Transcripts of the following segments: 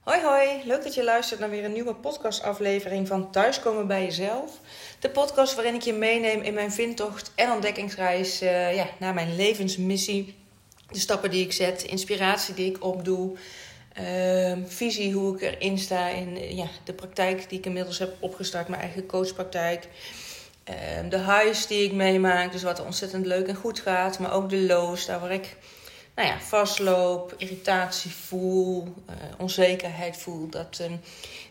Hoi hoi, leuk dat je luistert naar weer een nieuwe podcastaflevering van Thuiskomen bij Jezelf. De podcast waarin ik je meeneem in mijn vindtocht en ontdekkingsreis uh, ja, naar mijn levensmissie. De stappen die ik zet, inspiratie die ik opdoe, uh, visie hoe ik erin sta in ja, de praktijk die ik inmiddels heb opgestart, mijn eigen coachpraktijk. Uh, de highs die ik meemaak, dus wat ontzettend leuk en goed gaat, maar ook de lows, daar waar ik nou ja, vastloop, irritatie voel, uh, onzekerheid voel. Dat uh,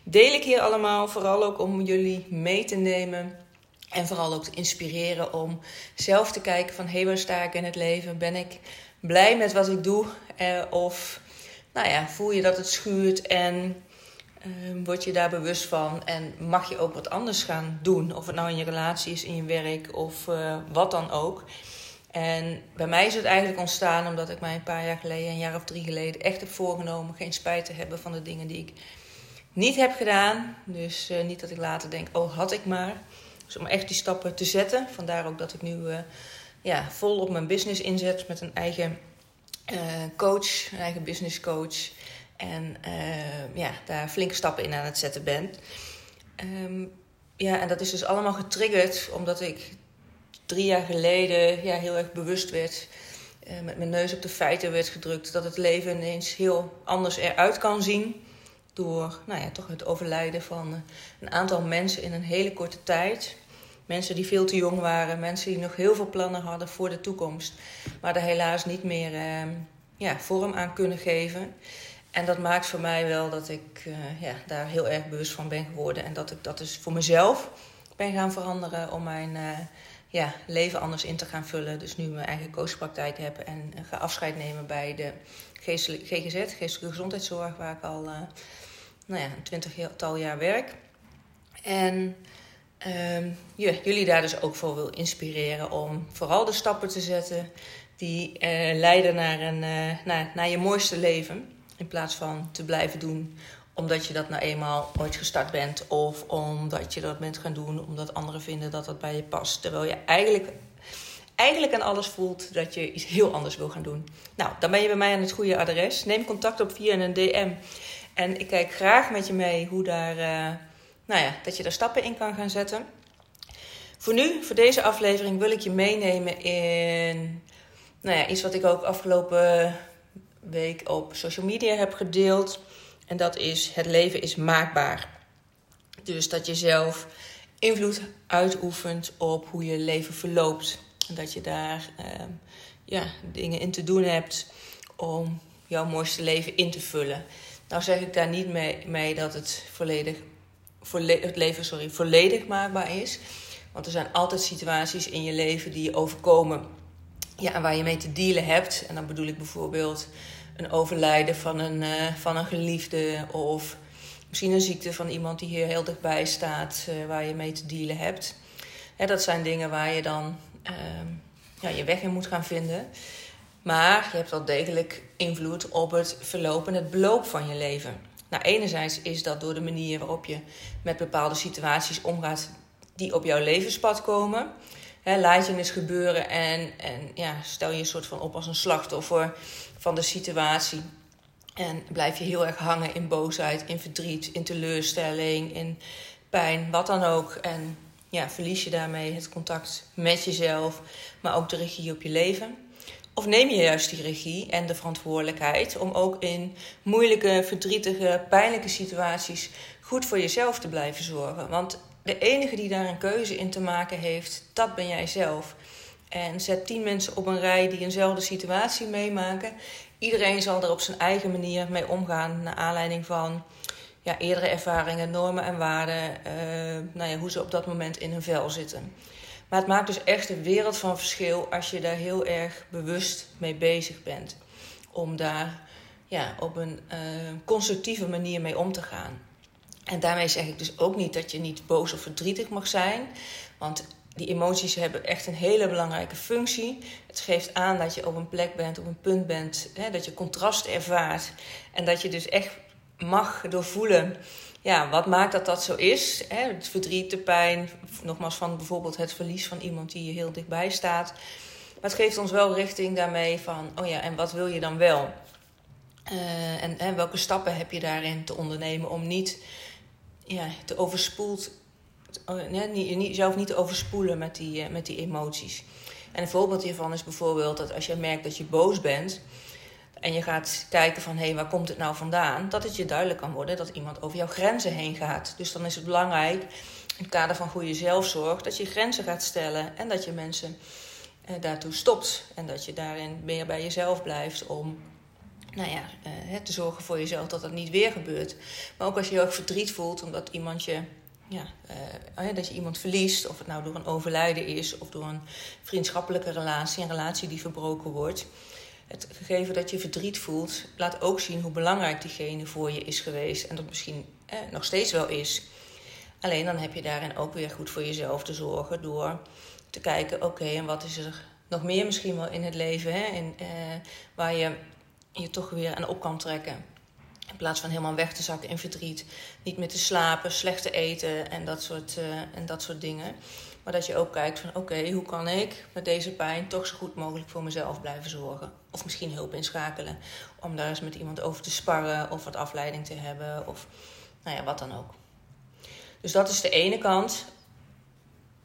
deel ik hier allemaal, vooral ook om jullie mee te nemen. En vooral ook te inspireren om zelf te kijken van... hé, hey, waar sta ik in het leven? Ben ik blij met wat ik doe? Uh, of nou ja, voel je dat het schuurt en word je daar bewust van? En mag je ook wat anders gaan doen? Of het nou in je relatie is, in je werk of wat dan ook... En bij mij is het eigenlijk ontstaan omdat ik mij een paar jaar geleden, een jaar of drie geleden, echt heb voorgenomen geen spijt te hebben van de dingen die ik niet heb gedaan. Dus uh, niet dat ik later denk, oh had ik maar. Dus om echt die stappen te zetten. Vandaar ook dat ik nu uh, ja, vol op mijn business inzet met een eigen uh, coach, een eigen business coach. En ja, daar flinke stappen in aan het zetten ben. Um, ja, en dat is dus allemaal getriggerd omdat ik drie jaar geleden ja, heel erg bewust werd. Uh, met mijn neus op de feiten werd gedrukt. Dat het leven ineens heel anders eruit kan zien. Door nou ja, toch het overlijden van uh, een aantal mensen in een hele korte tijd. Mensen die veel te jong waren. Mensen die nog heel veel plannen hadden voor de toekomst. Maar er helaas niet meer uh, ja, vorm aan kunnen geven. En dat maakt voor mij wel dat ik ja, daar heel erg bewust van ben geworden. En dat ik dat dus voor mezelf ben gaan veranderen om mijn ja, leven anders in te gaan vullen. Dus nu mijn eigen coachpraktijk heb en ga afscheid nemen bij de GGZ, geestelijke gezondheidszorg, waar ik al uh, nou ja, een twintigtal jaar werk. En um, ja, jullie daar dus ook voor wil inspireren om vooral de stappen te zetten die uh, leiden naar, een, uh, naar, naar je mooiste leven. In plaats van te blijven doen omdat je dat nou eenmaal ooit gestart bent. Of omdat je dat bent gaan doen omdat anderen vinden dat dat bij je past. Terwijl je eigenlijk, eigenlijk aan alles voelt dat je iets heel anders wil gaan doen. Nou, dan ben je bij mij aan het goede adres. Neem contact op via een DM. En ik kijk graag met je mee hoe daar, uh, nou ja, dat je daar stappen in kan gaan zetten. Voor nu, voor deze aflevering, wil ik je meenemen in nou ja, iets wat ik ook afgelopen week op social media heb gedeeld. En dat is: het leven is maakbaar. Dus dat je zelf invloed uitoefent op hoe je leven verloopt. En dat je daar uh, ja, dingen in te doen hebt om jouw mooiste leven in te vullen. Nou zeg ik daar niet mee, mee dat het, volledig, volledig, het leven sorry, volledig maakbaar is. Want er zijn altijd situaties in je leven die je overkomen. Ja, waar je mee te dealen hebt. En dan bedoel ik bijvoorbeeld een overlijden van een, uh, van een geliefde of misschien een ziekte van iemand die hier heel dichtbij staat, uh, waar je mee te dealen hebt. Dat zijn dingen waar je dan uh, ja, je weg in moet gaan vinden. Maar je hebt wel degelijk invloed op het verloop en het beloop van je leven. Nou, enerzijds is dat door de manier waarop je met bepaalde situaties omgaat die op jouw levenspad komen. Je eens gebeuren en, en ja, stel je een soort van op als een slachtoffer van de situatie. En blijf je heel erg hangen in boosheid, in verdriet, in teleurstelling, in pijn, wat dan ook. En ja, verlies je daarmee het contact met jezelf, maar ook de regie op je leven. Of neem je juist die regie en de verantwoordelijkheid om ook in moeilijke, verdrietige, pijnlijke situaties goed voor jezelf te blijven zorgen. Want de enige die daar een keuze in te maken heeft, dat ben jij zelf. En zet tien mensen op een rij die eenzelfde situatie meemaken. Iedereen zal er op zijn eigen manier mee omgaan, naar aanleiding van ja, eerdere ervaringen, normen en waarden, uh, nou ja, hoe ze op dat moment in hun vel zitten. Maar het maakt dus echt een wereld van verschil als je daar heel erg bewust mee bezig bent. Om daar ja, op een uh, constructieve manier mee om te gaan. En daarmee zeg ik dus ook niet dat je niet boos of verdrietig mag zijn. Want die emoties hebben echt een hele belangrijke functie. Het geeft aan dat je op een plek bent, op een punt bent, hè, dat je contrast ervaart. En dat je dus echt mag doorvoelen. Ja, wat maakt dat dat zo is? Hè? Het verdriet, de pijn, nogmaals van bijvoorbeeld het verlies van iemand die je heel dichtbij staat. Maar het geeft ons wel richting daarmee van, oh ja, en wat wil je dan wel? Uh, en, en, welke stappen heb je daarin te ondernemen om niet ja, te overspoeld, uh, niet, niet, zelf niet te overspoelen met die, uh, met die emoties. En een voorbeeld hiervan is bijvoorbeeld dat als je merkt dat je boos bent en je gaat kijken van hé, hey, waar komt het nou vandaan? Dat het je duidelijk kan worden dat iemand over jouw grenzen heen gaat. Dus dan is het belangrijk in het kader van goede zelfzorg dat je grenzen gaat stellen en dat je mensen eh, daartoe stopt. En dat je daarin meer bij jezelf blijft om nou ja, eh, te zorgen voor jezelf dat dat niet weer gebeurt. Maar ook als je heel erg verdriet voelt omdat iemand je ja, uh, dat je iemand verliest, of het nou door een overlijden is of door een vriendschappelijke relatie, een relatie die verbroken wordt. Het gegeven dat je verdriet voelt, laat ook zien hoe belangrijk diegene voor je is geweest en dat misschien eh, nog steeds wel is. Alleen dan heb je daarin ook weer goed voor jezelf te zorgen door te kijken: oké, en wat is er nog meer misschien wel in het leven hè, en, eh, waar je je toch weer aan op kan trekken. In plaats van helemaal weg te zakken in verdriet. Niet meer te slapen, slecht te eten en dat soort, uh, en dat soort dingen. Maar dat je ook kijkt van oké, hoe kan ik met deze pijn toch zo goed mogelijk voor mezelf blijven zorgen. Of misschien hulp inschakelen. Om daar eens met iemand over te sparren of wat afleiding te hebben. Of nou ja, wat dan ook. Dus dat is de ene kant.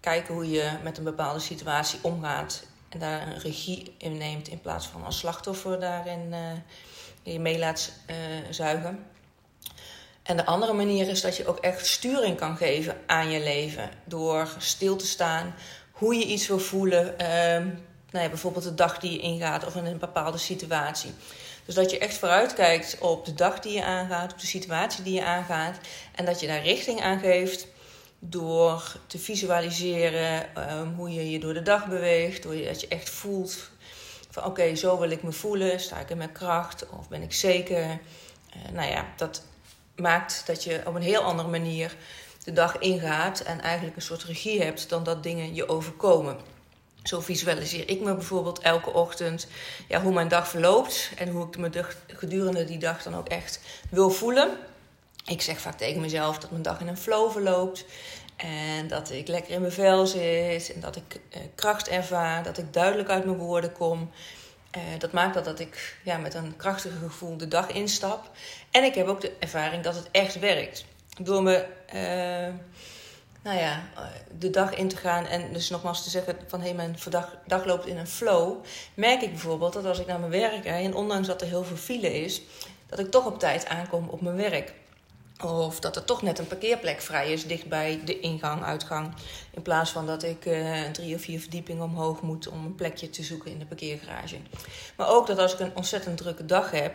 Kijken hoe je met een bepaalde situatie omgaat. En daar een regie in neemt in plaats van als slachtoffer daarin uh, je mee laat uh, zuigen. En de andere manier is dat je ook echt sturing kan geven aan je leven. Door stil te staan, hoe je iets wil voelen. Uh, nou ja, bijvoorbeeld de dag die je ingaat of in een bepaalde situatie. Dus dat je echt vooruitkijkt op de dag die je aangaat, op de situatie die je aangaat. En dat je daar richting aan geeft door te visualiseren um, hoe je je door de dag beweegt. Door je, dat je echt voelt van oké, zo wil ik me voelen. Sta ik in mijn kracht of ben ik zeker? Uh, nou ja, dat maakt dat je op een heel andere manier de dag ingaat. En eigenlijk een soort regie hebt dan dat dingen je overkomen. Zo visualiseer ik me bijvoorbeeld elke ochtend ja, hoe mijn dag verloopt. En hoe ik me gedurende die dag dan ook echt wil voelen. Ik zeg vaak tegen mezelf dat mijn dag in een flow verloopt. En dat ik lekker in mijn vel zit. En dat ik eh, kracht ervaar. Dat ik duidelijk uit mijn woorden kom. Uh, dat maakt dat, dat ik ja, met een krachtige gevoel de dag instap. En ik heb ook de ervaring dat het echt werkt. Door me uh, nou ja, de dag in te gaan en dus nogmaals te zeggen van hé, hey, mijn dag, dag loopt in een flow. Merk ik bijvoorbeeld dat als ik naar mijn werk rijd en ondanks dat er heel veel file is, dat ik toch op tijd aankom op mijn werk. Of dat er toch net een parkeerplek vrij is dichtbij de ingang, uitgang. In plaats van dat ik uh, drie of vier verdiepingen omhoog moet om een plekje te zoeken in de parkeergarage. Maar ook dat als ik een ontzettend drukke dag heb,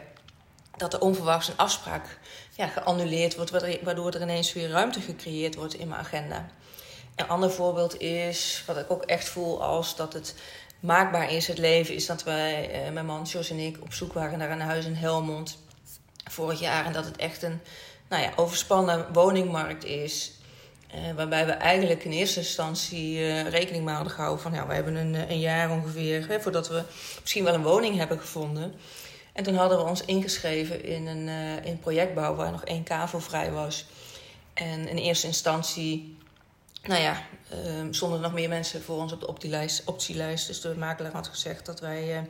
dat er onverwachts een afspraak ja, geannuleerd wordt, waardoor er ineens weer ruimte gecreëerd wordt in mijn agenda. Een ander voorbeeld is, wat ik ook echt voel als dat het maakbaar is, het leven, is dat wij, eh, mijn man Jos en ik, op zoek waren naar een huis in Helmond vorig jaar. En dat het echt een nou ja, overspannen woningmarkt is. Uh, waarbij we eigenlijk in eerste instantie uh, rekening mee hadden gehouden van ja, we hebben een, een jaar ongeveer hè, voordat we misschien wel een woning hebben gevonden. En toen hadden we ons ingeschreven in een, in projectbouw waar nog één kavel vrij was. En in eerste instantie, nou ja, stonden nog meer mensen voor ons op de optielijst. optielijst. Dus de makelaar had gezegd dat wij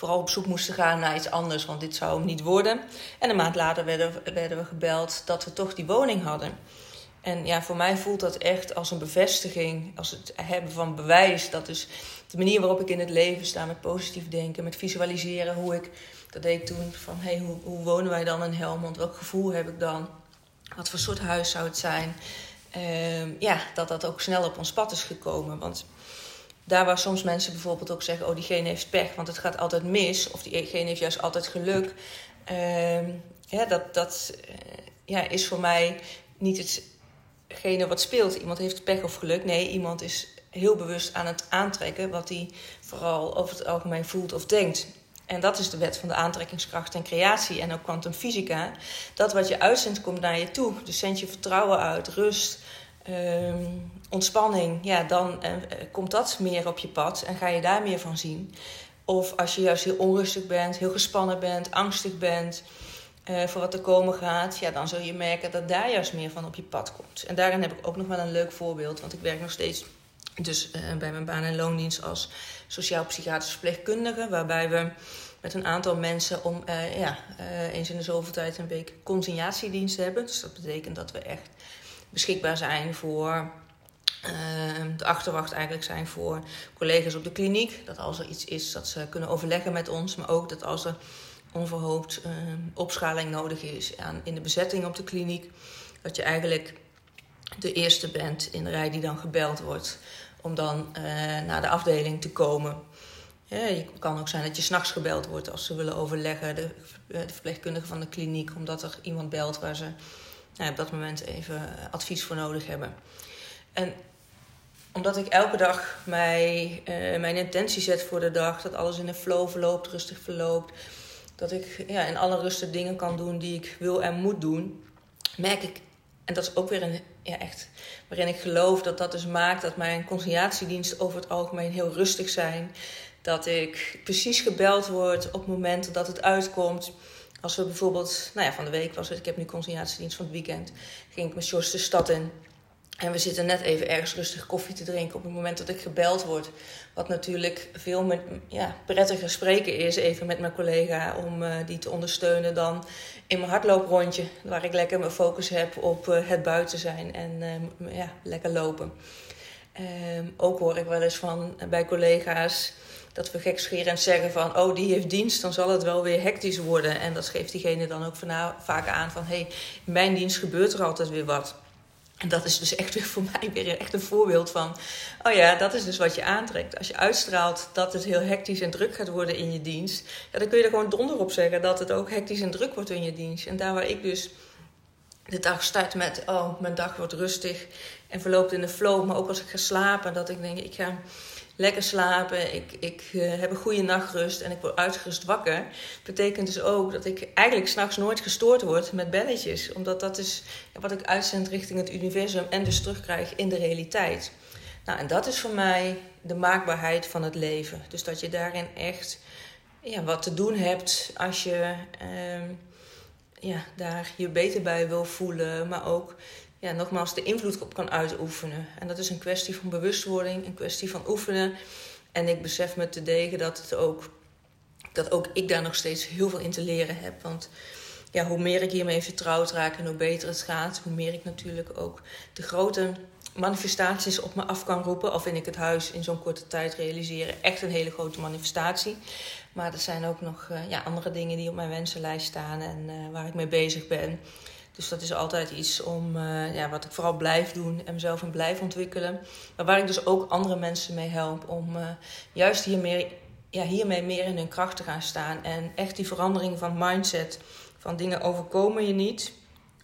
vooral op zoek moesten gaan naar iets anders, want dit zou hem niet worden. En een maand later werden, werden we gebeld dat we toch die woning hadden. En ja, voor mij voelt dat echt als een bevestiging, als het hebben van bewijs. Dat is de manier waarop ik in het leven sta met positief denken, met visualiseren. Hoe ik, dat deed toen, van hey, hoe, hoe wonen wij dan in Helmond? Welk gevoel heb ik dan? Wat voor soort huis zou het zijn? Uh, ja, dat dat ook snel op ons pad is gekomen. Want daar waar soms mensen bijvoorbeeld ook zeggen: Oh, diegene heeft pech, want het gaat altijd mis. Of diegene heeft juist altijd geluk. Uh, ja, dat dat uh, ja, is voor mij niet hetgene wat speelt. Iemand heeft pech of geluk. Nee, iemand is heel bewust aan het aantrekken wat hij vooral over het algemeen voelt of denkt. En dat is de wet van de aantrekkingskracht en creatie en ook kwantumfysica. Dat wat je uitzendt komt naar je toe. Dus zend je vertrouwen uit, rust, um, ontspanning, ja, dan uh, komt dat meer op je pad en ga je daar meer van zien. Of als je juist heel onrustig bent, heel gespannen bent, angstig bent uh, voor wat er komen gaat, ja, dan zul je merken dat daar juist meer van op je pad komt. En daarin heb ik ook nog wel een leuk voorbeeld, want ik werk nog steeds dus bij mijn baan- en loondienst als sociaal-psychiatrisch verpleegkundige, waarbij we met een aantal mensen om ja, eens in de zoveel tijd een week consignatiedienst hebben. Dus dat betekent dat we echt beschikbaar zijn voor de achterwacht eigenlijk zijn voor collega's op de kliniek. Dat als er iets is, dat ze kunnen overleggen met ons. Maar ook dat als er onverhoopt uh, opschaling nodig is aan, in de bezetting op de kliniek. Dat je eigenlijk de eerste bent in de rij die dan gebeld wordt. Om dan uh, naar de afdeling te komen. Ja, het kan ook zijn dat je s'nachts gebeld wordt als ze willen overleggen. De verpleegkundige van de kliniek. Omdat er iemand belt waar ze nou, op dat moment even advies voor nodig hebben. En omdat ik elke dag mij, uh, mijn intentie zet voor de dag. Dat alles in een flow verloopt, rustig verloopt. Dat ik ja, in alle rust dingen kan doen die ik wil en moet doen. Merk ik, en dat is ook weer een, ja, echt waarin ik geloof dat dat dus maakt dat mijn conciliatiediensten over het algemeen heel rustig zijn. Dat ik precies gebeld word op momenten dat het uitkomt. Als we bijvoorbeeld, nou ja, van de week was ik heb nu conciliatiedienst van het weekend, ging ik met George de stad in. En we zitten net even ergens rustig koffie te drinken op het moment dat ik gebeld word. Wat natuurlijk veel met, ja, prettiger spreken is, even met mijn collega, om uh, die te ondersteunen dan in mijn hardlooprondje. Waar ik lekker mijn focus heb op uh, het buiten zijn en uh, ja, lekker lopen. Ehm, ook hoor ik wel eens van bij collega's dat we gekscherend zeggen van... oh, die heeft dienst, dan zal het wel weer hectisch worden. En dat geeft diegene dan ook vaak aan van... hé, hey, in mijn dienst gebeurt er altijd weer wat. En dat is dus echt weer voor mij weer echt een voorbeeld van... oh ja, dat is dus wat je aantrekt. Als je uitstraalt dat het heel hectisch en druk gaat worden in je dienst... Ja, dan kun je er gewoon donder op zeggen dat het ook hectisch en druk wordt in je dienst. En daar waar ik dus de dag start met... oh, mijn dag wordt rustig en verloopt in de flow. Maar ook als ik ga slapen, dat ik denk, ik ga lekker slapen, ik, ik uh, heb een goede nachtrust en ik word uitgerust wakker. Betekent dus ook dat ik eigenlijk s'nachts nooit gestoord word met belletjes. Omdat dat is wat ik uitzend richting het universum en dus terugkrijg in de realiteit. Nou, en dat is voor mij de maakbaarheid van het leven. Dus dat je daarin echt ja, wat te doen hebt als je uh, ja, daar je beter bij wil voelen, maar ook ja, nogmaals de invloed op kan uitoefenen. En dat is een kwestie van bewustwording, een kwestie van oefenen. En ik besef me te degen dat, het ook, dat ook ik daar nog steeds heel veel in te leren heb. Want ja, hoe meer ik hiermee vertrouwd raak en hoe beter het gaat, hoe meer ik natuurlijk ook de grote manifestaties op me af kan roepen. Al vind ik het huis in zo'n korte tijd realiseren echt een hele grote manifestatie. Maar er zijn ook nog uh, ja, andere dingen die op mijn wensenlijst staan en uh, waar ik mee bezig ben. Dus dat is altijd iets om, uh, ja, wat ik vooral blijf doen en mezelf in blijf ontwikkelen. Maar waar ik dus ook andere mensen mee help om uh, juist hier meer, ja, hiermee meer in hun kracht te gaan staan. En echt die verandering van mindset, van dingen overkomen je niet.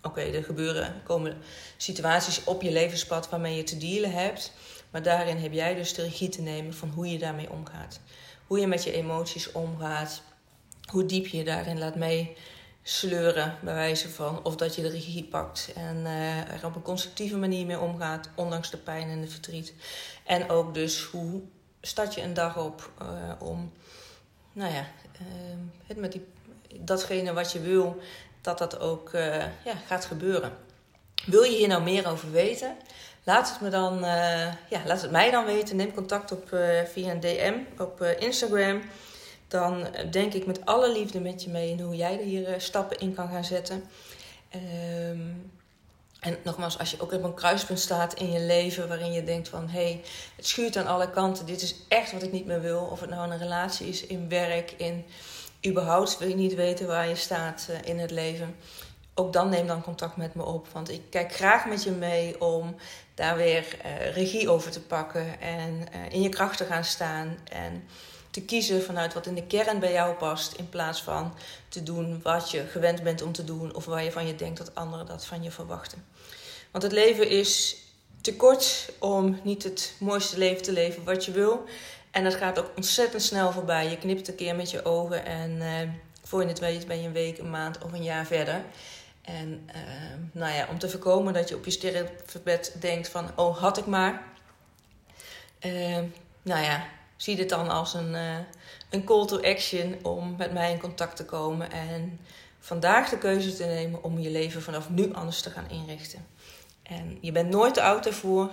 Oké, er gebeuren, komen situaties op je levenspad waarmee je te dealen hebt. Maar daarin heb jij dus de regie te nemen van hoe je daarmee omgaat. Hoe je met je emoties omgaat. Hoe diep je daarin laat mee sleuren, bij wijze van. Of dat je de regie pakt en uh, er op een constructieve manier mee omgaat, ondanks de pijn en de verdriet. En ook dus hoe start je een dag op uh, om, nou ja, uh, het met die, datgene wat je wil, dat dat ook ja, gaat gebeuren. Wil je hier nou meer over weten? Laat het, me dan, ja, laat het mij dan weten. Neem contact op via een DM op Instagram dan denk ik met alle liefde met je mee in hoe jij er hier eh, stappen in kan gaan zetten. Um, en nogmaals, als je ook op een kruispunt staat in je leven waarin je denkt van hé, hey, het schuurt aan alle kanten, dit is echt wat ik niet meer wil. Of het nou een relatie is, in werk, in überhaupt wil je niet weten waar je staat uh, in het leven. Ook dan neem dan contact met me op. Want ik kijk graag met je mee om daar weer regie over te pakken en in je kracht te gaan staan. En te kiezen vanuit wat in de kern bij jou past, in plaats van te doen wat je gewend bent om te doen of waar je van je denkt dat anderen dat van je verwachten. Want het leven is te kort om niet het mooiste leven te leven wat je wil. En dat gaat ook ontzettend snel voorbij. Je knipt een keer met je ogen en uh, voor je het weet ben je een week, een maand of een jaar verder. En uh, nou ja, om te voorkomen dat je op je sterrenbed denkt van, oh had ik maar. Uh, nou ja, zie dit dan als een, uh, een call to action om met mij in contact te komen en vandaag de keuze te nemen om je leven vanaf nu anders te gaan inrichten. En je bent nooit te oud ervoor.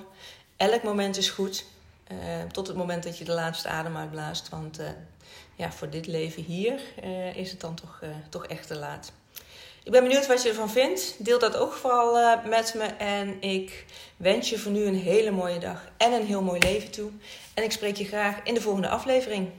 Elk moment is goed. Uh, tot het moment dat je de laatste adem uitblaast. Want uh, ja, voor dit leven hier is het dan toch, toch echt te laat. Ik ben benieuwd wat je ervan vindt. Deel dat ook vooral met me. En ik wens je voor nu een hele mooie dag en een heel mooi leven toe. En ik spreek je graag in de volgende aflevering.